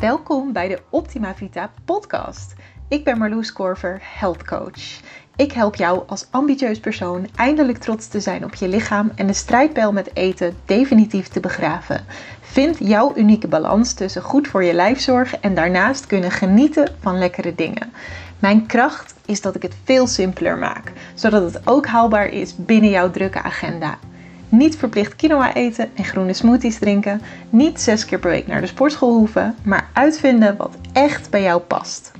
Welkom bij de Optima Vita podcast. Ik ben Marloes Korver, health coach. Ik help jou als ambitieus persoon eindelijk trots te zijn op je lichaam en de strijdpijl met eten definitief te begraven. Vind jouw unieke balans tussen goed voor je lijf zorgen en daarnaast kunnen genieten van lekkere dingen. Mijn kracht is dat ik het veel simpeler maak, zodat het ook haalbaar is binnen jouw drukke agenda. Niet verplicht quinoa eten en groene smoothies drinken. Niet zes keer per week naar de sportschool hoeven, maar uitvinden wat echt bij jou past.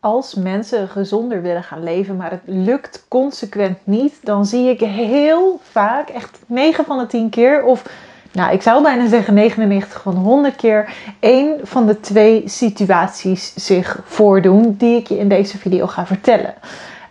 Als mensen gezonder willen gaan leven, maar het lukt consequent niet, dan zie ik heel vaak, echt 9 van de 10 keer, of nou, ik zou bijna zeggen 99 van de 100 keer, één van de twee situaties zich voordoen die ik je in deze video ga vertellen.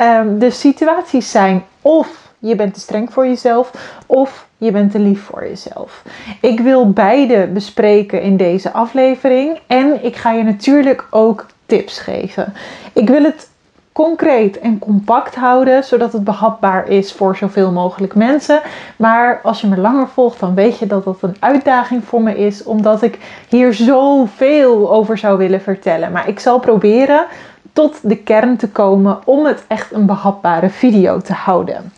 Um, de situaties zijn of je bent te streng voor jezelf of je bent te lief voor jezelf. Ik wil beide bespreken in deze aflevering en ik ga je natuurlijk ook tips geven. Ik wil het concreet en compact houden, zodat het behapbaar is voor zoveel mogelijk mensen. Maar als je me langer volgt, dan weet je dat dat een uitdaging voor me is, omdat ik hier zoveel over zou willen vertellen. Maar ik zal proberen tot de kern te komen om het echt een behapbare video te houden.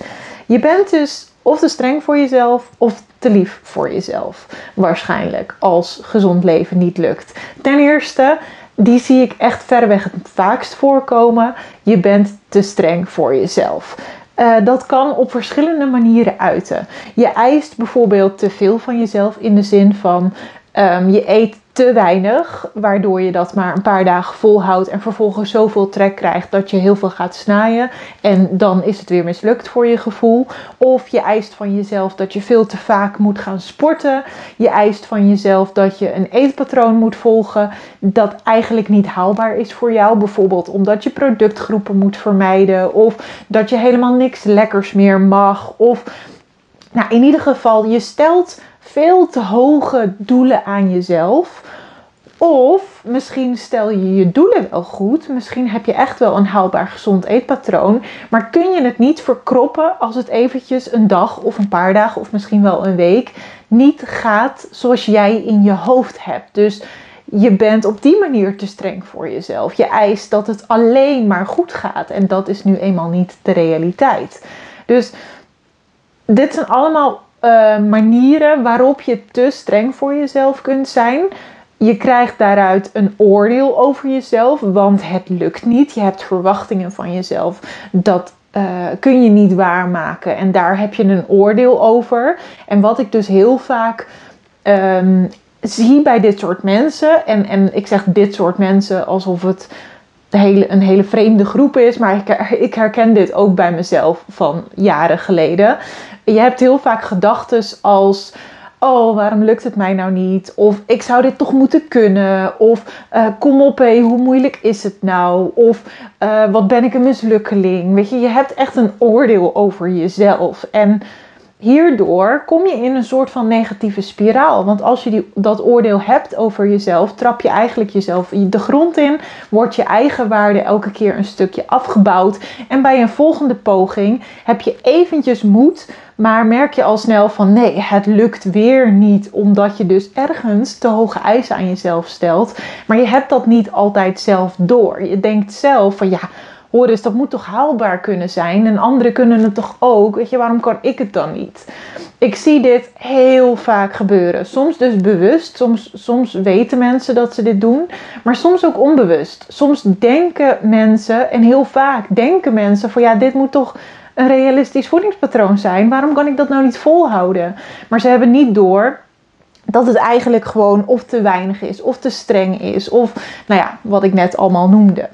Je bent dus of te streng voor jezelf of te lief voor jezelf. Waarschijnlijk als gezond leven niet lukt. Ten eerste, die zie ik echt verreweg het vaakst voorkomen. Je bent te streng voor jezelf. Uh, dat kan op verschillende manieren uiten. Je eist bijvoorbeeld te veel van jezelf in de zin van um, je eet te weinig, waardoor je dat maar een paar dagen volhoudt en vervolgens zoveel trek krijgt dat je heel veel gaat snijden en dan is het weer mislukt voor je gevoel. Of je eist van jezelf dat je veel te vaak moet gaan sporten. Je eist van jezelf dat je een eetpatroon moet volgen dat eigenlijk niet haalbaar is voor jou. Bijvoorbeeld omdat je productgroepen moet vermijden of dat je helemaal niks lekkers meer mag. Of nou, in ieder geval, je stelt veel te hoge doelen aan jezelf. Of misschien stel je je doelen wel goed. Misschien heb je echt wel een haalbaar gezond eetpatroon. Maar kun je het niet verkroppen als het eventjes een dag of een paar dagen of misschien wel een week niet gaat zoals jij in je hoofd hebt. Dus je bent op die manier te streng voor jezelf. Je eist dat het alleen maar goed gaat. En dat is nu eenmaal niet de realiteit. Dus dit zijn allemaal uh, manieren waarop je te streng voor jezelf kunt zijn. Je krijgt daaruit een oordeel over jezelf, want het lukt niet. Je hebt verwachtingen van jezelf. Dat uh, kun je niet waarmaken. En daar heb je een oordeel over. En wat ik dus heel vaak um, zie bij dit soort mensen. En, en ik zeg dit soort mensen alsof het hele, een hele vreemde groep is. Maar ik, ik herken dit ook bij mezelf van jaren geleden je hebt heel vaak gedachten als oh, waarom lukt het mij nou niet? Of ik zou dit toch moeten kunnen? Of uh, kom op, hé, hoe moeilijk is het nou? Of uh, wat ben ik een mislukkeling? Weet je, je hebt echt een oordeel over jezelf. En hierdoor kom je in een soort van negatieve spiraal. Want als je die, dat oordeel hebt over jezelf, trap je eigenlijk jezelf de grond in, wordt je eigen waarde elke keer een stukje afgebouwd. En bij een volgende poging heb je eventjes moed, maar merk je al snel van nee, het lukt weer niet, omdat je dus ergens te hoge eisen aan jezelf stelt. Maar je hebt dat niet altijd zelf door. Je denkt zelf van ja dus dat moet toch haalbaar kunnen zijn en anderen kunnen het toch ook. Weet je, waarom kan ik het dan niet? Ik zie dit heel vaak gebeuren. Soms dus bewust, soms, soms weten mensen dat ze dit doen, maar soms ook onbewust. Soms denken mensen, en heel vaak denken mensen van ja, dit moet toch een realistisch voedingspatroon zijn. Waarom kan ik dat nou niet volhouden? Maar ze hebben niet door dat het eigenlijk gewoon of te weinig is, of te streng is, of nou ja, wat ik net allemaal noemde.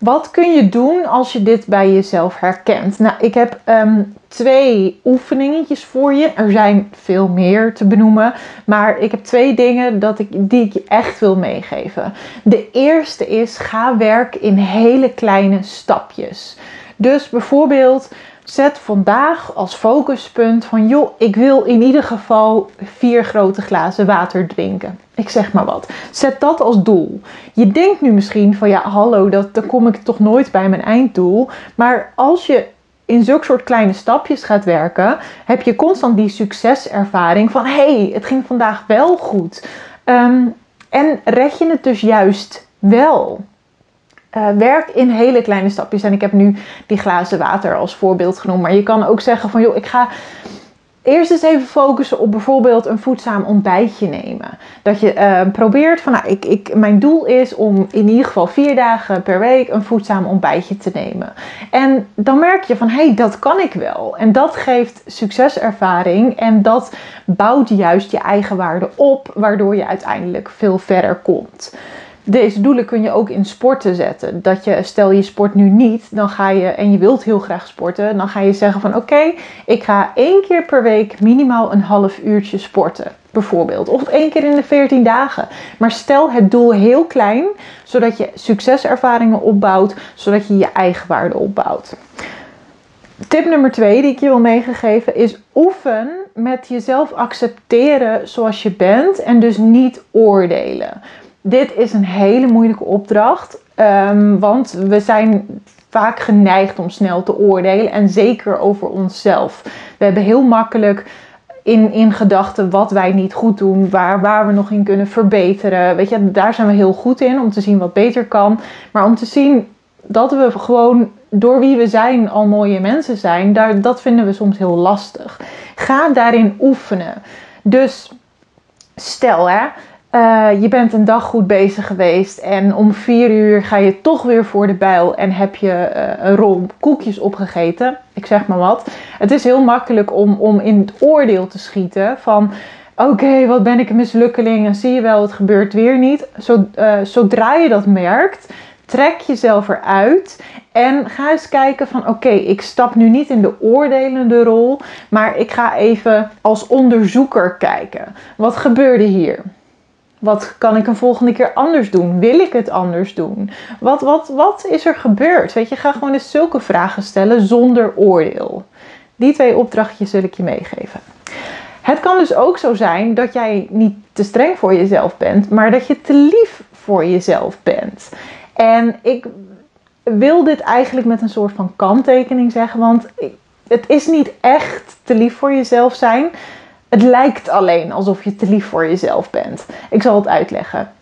Wat kun je doen als je dit bij jezelf herkent? Nou, ik heb um, twee oefeningetjes voor je. Er zijn veel meer te benoemen. Maar ik heb twee dingen dat ik, die ik je echt wil meegeven. De eerste is: ga werken in hele kleine stapjes. Dus bijvoorbeeld Zet vandaag als focuspunt van joh, ik wil in ieder geval vier grote glazen water drinken. Ik zeg maar wat. Zet dat als doel. Je denkt nu misschien van ja, hallo, dat, dan kom ik toch nooit bij mijn einddoel. Maar als je in zulke soort kleine stapjes gaat werken, heb je constant die succeservaring van hey, het ging vandaag wel goed. Ehm, en red je het dus juist wel. Uh, werk in hele kleine stapjes. En ik heb nu die glazen water als voorbeeld genoemd. Maar je kan ook zeggen van joh, ik ga eerst eens even focussen op bijvoorbeeld een voedzaam ontbijtje nemen. Dat je uh, probeert van, nou, ik, ik, mijn doel is om in ieder geval vier dagen per week een voedzaam ontbijtje te nemen. En dan merk je van, hé, hey, dat kan ik wel. En dat geeft succeservaring en dat bouwt juist je eigen waarde op, waardoor je uiteindelijk veel verder komt deze doelen kun je ook in sporten zetten. Dat je, stel je sport nu niet, dan ga je, en je wilt heel graag sporten, dan ga je zeggen van oké, ik ga één keer per week minimaal een half uurtje sporten. Bijvoorbeeld. Of één keer in de 14 dagen. Maar stel het doel heel klein, zodat je succeservaringen opbouwt, zodat je je eigen waarde opbouwt. Tip nummer twee die ik je wil meegeven is oefen met jezelf accepteren zoals je bent en dus niet oordelen. Dit is een hele moeilijke opdracht, um, want we zijn vaak geneigd om snel te oordelen en zeker over onszelf. We hebben heel makkelijk in, in gedachten wat wij niet goed doen, waar, waar we nog in kunnen verbeteren. Weet je, daar zijn we heel goed in om te zien wat beter kan. Maar om te zien dat we gewoon door wie we zijn al mooie mensen zijn, daar, dat vinden we soms heel lastig. Ga daarin oefenen. Dus stel hè, uh, je bent een dag goed bezig geweest en om vier uur ga je toch weer voor de bijl en heb je uh, een rol koekjes opgegeten. Ik zeg maar wat. Het is heel makkelijk om, om in het oordeel te schieten van oké, wat ben ik een mislukkeling en zie je wel, het gebeurt weer niet. Uh, zodra je dat merkt, trek jezelf eruit en ga eens kijken van oké, ik stap nu niet in de oordelende rol, maar ik ga even als onderzoeker kijken. Wat gebeurde hier? Wat kan ik een volgende keer anders doen? Wil ik het anders doen? Wat, wat, wat is er gebeurd? Weet je, ga gewoon eens zulke vragen stellen zonder oordeel. Die twee opdrachtjes zul ik je meegeven. Het kan dus ook zo zijn dat jij niet te streng voor jezelf bent, maar dat je te lief voor jezelf bent. En ik wil dit eigenlijk met een soort van kanttekening zeggen, want het is niet echt te lief voor jezelf zijn. Het lijkt alleen alsof je te lief voor jezelf bent. Ik zal het uitleggen.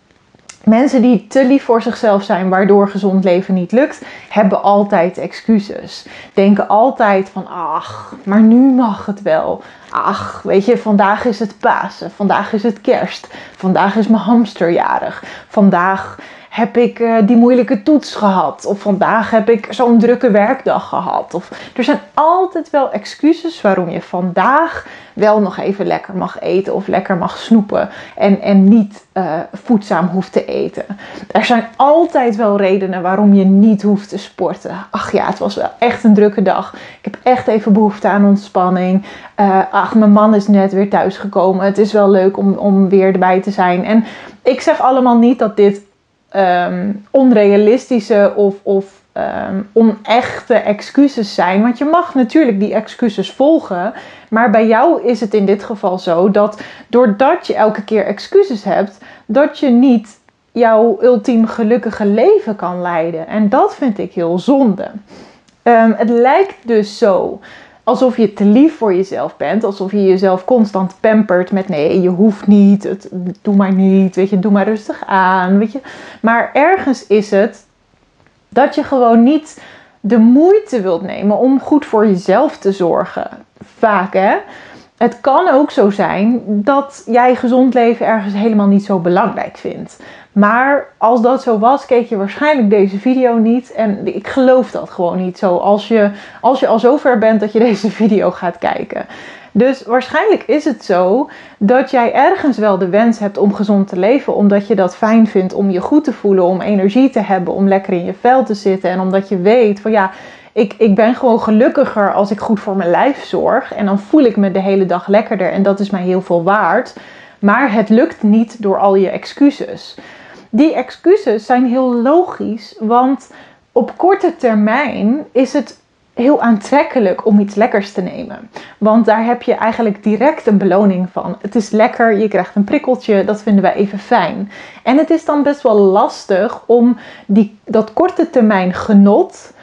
Mensen die te lief voor zichzelf zijn, waardoor gezond leven niet lukt, hebben altijd excuses. Denken altijd van, ach, maar nu mag het wel. Ach, weet je, vandaag is het Pasen, vandaag is het Kerst, vandaag is mijn hamsterjarig, vandaag heb ik uh, die moeilijke toets gehad. Of vandaag heb ik zo'n drukke werkdag gehad. Of, er zijn altijd wel excuses waarom je vandaag wel nog even lekker mag eten of lekker mag snoepen. En, en niet uh, voedzaam hoeft te eten. Er zijn altijd wel redenen waarom je niet hoeft te sporten. Ach ja, het was wel echt een drukke dag. Ik heb echt even behoefte aan ontspanning. Uh, ach, mijn man is net weer thuisgekomen. Het is wel leuk om, om weer erbij te zijn. En ik zeg allemaal niet dat dit um, onrealistische of, of um, onechte excuses zijn. Want je mag natuurlijk die excuses volgen. Maar bij jou is het in dit geval zo dat doordat je elke keer excuses hebt, dat je niet jouw ultiem gelukkige leven kan leiden. En dat vind ik heel zonde. Um, het lijkt dus zo alsof je te lief voor jezelf bent. Alsof je jezelf constant pampert met nee, je hoeft niet, doe maar niet, weet je, doe maar rustig aan, weet je. Maar ergens is het dat je gewoon niet de moeite wilt nemen om goed voor jezelf te zorgen. Vaak hè. Het kan ook zo zijn dat jij gezond leven ergens helemaal niet zo belangrijk vindt. Maar als dat zo was, keek je waarschijnlijk deze video niet. En ik geloof dat gewoon niet zo. Als je, als je al zover bent dat je deze video gaat kijken. Dus waarschijnlijk is het zo dat jij ergens wel de wens hebt om gezond te leven, omdat je dat fijn vindt om je goed te voelen, om energie te hebben, om lekker in je vel te zitten en omdat je weet van ja, ik, ik ben gewoon gelukkiger als ik goed voor mijn lijf zorg en dan voel ik me de hele dag lekkerder en dat is mij heel veel waard. Maar het lukt niet door al je excuses. Die excuses zijn heel logisch, want op korte termijn is het heel aantrekkelijk om iets lekkers te nemen. Want daar heb je eigenlijk direct een beloning van. Het is lekker, je krijgt een prikkeltje, dat vinden wij even fijn. En het is dan best wel lastig om die, dat korte termijn genot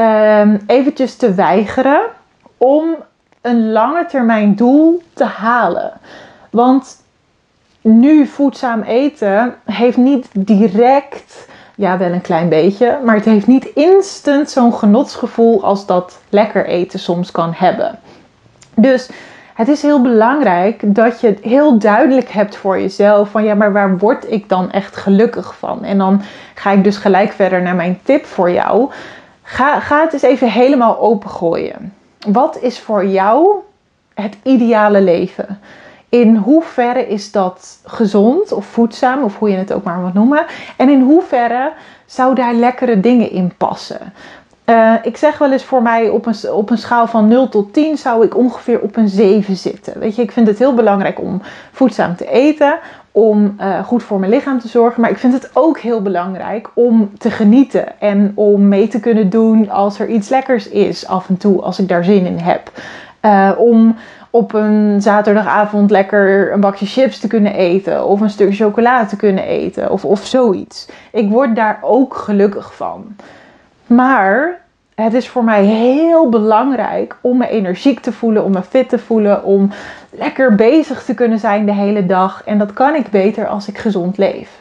um, eventjes te weigeren om een lange termijn doel te halen. Want nu voedzaam eten heeft niet direct, ja wel een klein beetje, maar het heeft niet instant zo'n genotsgevoel als dat lekker eten soms kan hebben. Dus het is heel belangrijk dat je heel duidelijk hebt voor jezelf. Van ja, maar waar word ik dan echt gelukkig van? En dan ga ik dus gelijk verder naar mijn tip voor jou. Ga, ga het eens even helemaal opengooien. Wat is voor jou het ideale leven? In hoeverre is dat gezond of voedzaam, of hoe je het ook maar moet noemen? En in hoeverre zou daar lekkere dingen in passen? Uh, ik zeg wel eens voor mij op een, op een schaal van 0 tot 10 zou ik ongeveer op een 7 zitten. Weet je, ik vind het heel belangrijk om voedzaam te eten, om uh, goed voor mijn lichaam te zorgen. Maar ik vind het ook heel belangrijk om te genieten en om mee te kunnen doen als er iets lekkers is af en toe, als ik daar zin in heb. Uh, om op een zaterdagavond lekker een bakje chips te kunnen eten of een stukje chocolade te kunnen eten of, of zoiets. Ik word daar ook gelukkig van. Maar het is voor mij heel belangrijk om me energiek te voelen, om me fit te voelen, om lekker bezig te kunnen zijn de hele dag. En dat kan ik beter als ik gezond leef.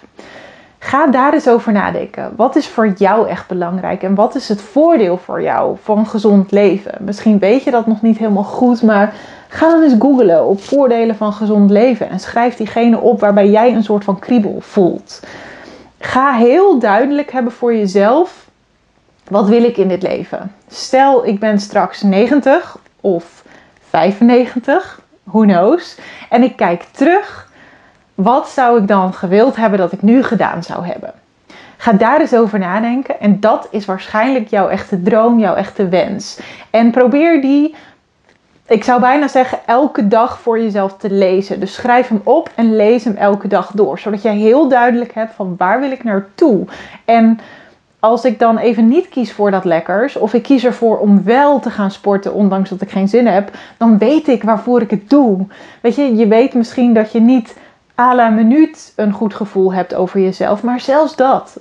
Ga daar eens over nadenken. Wat is voor jou echt belangrijk en wat is het voordeel voor jou van gezond leven? Misschien weet je dat nog niet helemaal goed, maar ga dan eens googlen op voordelen van gezond leven en schrijf diegene op waarbij jij een soort van kriebel voelt. Ga heel duidelijk hebben voor jezelf wat wil ik in dit leven? Stel, ik ben straks 90 of 95, who knows. En ik kijk terug. Wat zou ik dan gewild hebben dat ik nu gedaan zou hebben? Ga daar eens over nadenken. En dat is waarschijnlijk jouw echte droom, jouw echte wens. En probeer die, ik zou bijna zeggen, elke dag voor jezelf te lezen. Dus schrijf hem op en lees hem elke dag door. Zodat jij heel duidelijk hebt van waar wil ik naartoe. En als ik dan even niet kies voor dat lekkers, of ik kies ervoor om wel te gaan sporten, ondanks dat ik geen zin heb, dan weet ik waarvoor ik het doe. Weet je, je weet misschien dat je niet à la minuut een goed gevoel hebt over jezelf, maar zelfs dat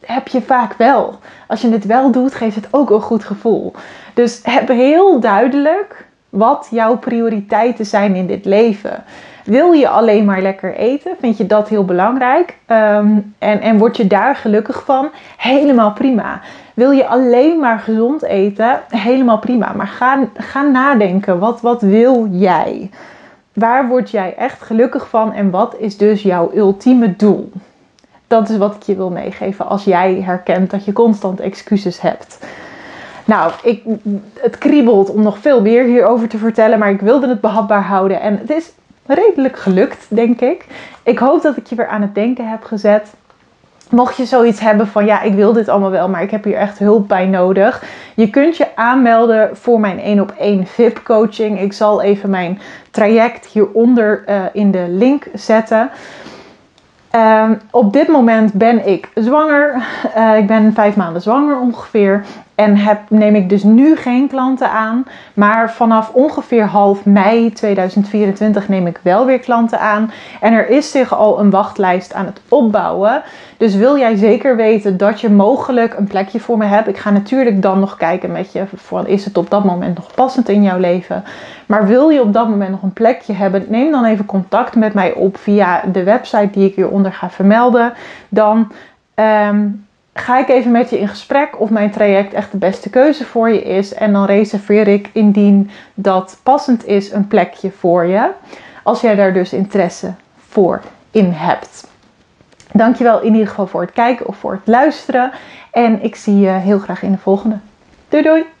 heb je vaak wel. Als je het wel doet, geeft het ook een goed gevoel. Dus heb heel duidelijk wat jouw prioriteiten zijn in dit leven. Wil je alleen maar lekker eten? Vind je dat heel belangrijk? Ehm, en, en word je daar gelukkig van? Helemaal prima. Wil je alleen maar gezond eten? Helemaal prima. Maar ga, ga nadenken. Wat, wat wil jij? Waar word jij echt gelukkig van? En wat is dus jouw ultieme doel? Dat is wat ik je wil meegeven als jij herkent dat je constant excuses hebt. Nou, ik, het kriebelt om nog veel meer hierover te vertellen, maar ik wilde het behapbaar houden. En het is redelijk gelukt, denk ik. Ik hoop dat ik je weer aan het denken heb gezet. Mocht je zoiets hebben van ja, ik wil dit allemaal wel, maar ik heb hier echt hulp bij nodig. Je kunt je aanmelden voor mijn 1 op 1 VIP coaching. Ik zal even mijn traject hieronder uh, in de link zetten. Um, op dit moment ben ik zwanger. Uh, ik ben vijf maanden zwanger ongeveer. En heb, neem ik dus nu geen klanten aan. Maar vanaf ongeveer half mei 2024 neem ik wel weer klanten aan. En er is zich al een wachtlijst aan het opbouwen. Dus wil jij zeker weten dat je mogelijk een plekje voor me hebt. Ik ga natuurlijk dan nog kijken met je. Van, is het op dat moment nog passend in jouw leven? Maar wil je op dat moment nog een plekje hebben? Neem dan even contact met mij op via de website die ik hieronder ga vermelden. Dan... Um, ga ik even met je in gesprek of mijn traject echt de beste keuze voor je is. En dan reserveer ik indien dat passend is een plekje voor je. Als jij daar dus interesse voor in hebt. Dankjewel in ieder geval voor het kijken of voor het luisteren. En ik zie je heel graag in de volgende. Doei doei!